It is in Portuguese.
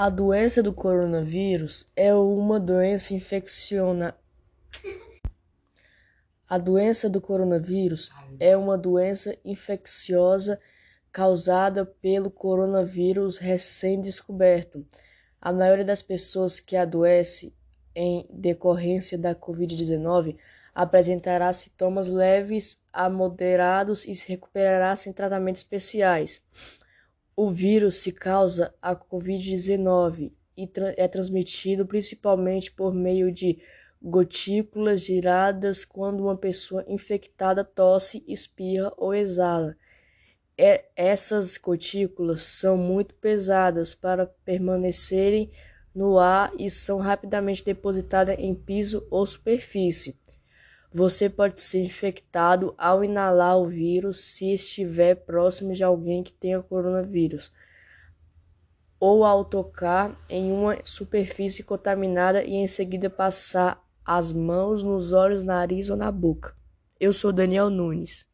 A doença do coronavírus é uma doença infecciona A doença do coronavírus é uma doença infecciosa causada pelo coronavírus recém-descoberto. A maioria das pessoas que adoece em decorrência da Covid-19 apresentará sintomas leves a moderados e se recuperará sem tratamentos especiais. O vírus se causa a Covid-19 e é transmitido principalmente por meio de gotículas giradas quando uma pessoa infectada tosse, espirra ou exala. É, essas gotículas são muito pesadas para permanecerem no ar e são rapidamente depositadas em piso ou superfície. Você pode ser infectado ao inalar o vírus se estiver próximo de alguém que tenha coronavírus, ou ao tocar em uma superfície contaminada e em seguida passar as mãos nos olhos, nariz ou na boca. Eu sou Daniel Nunes.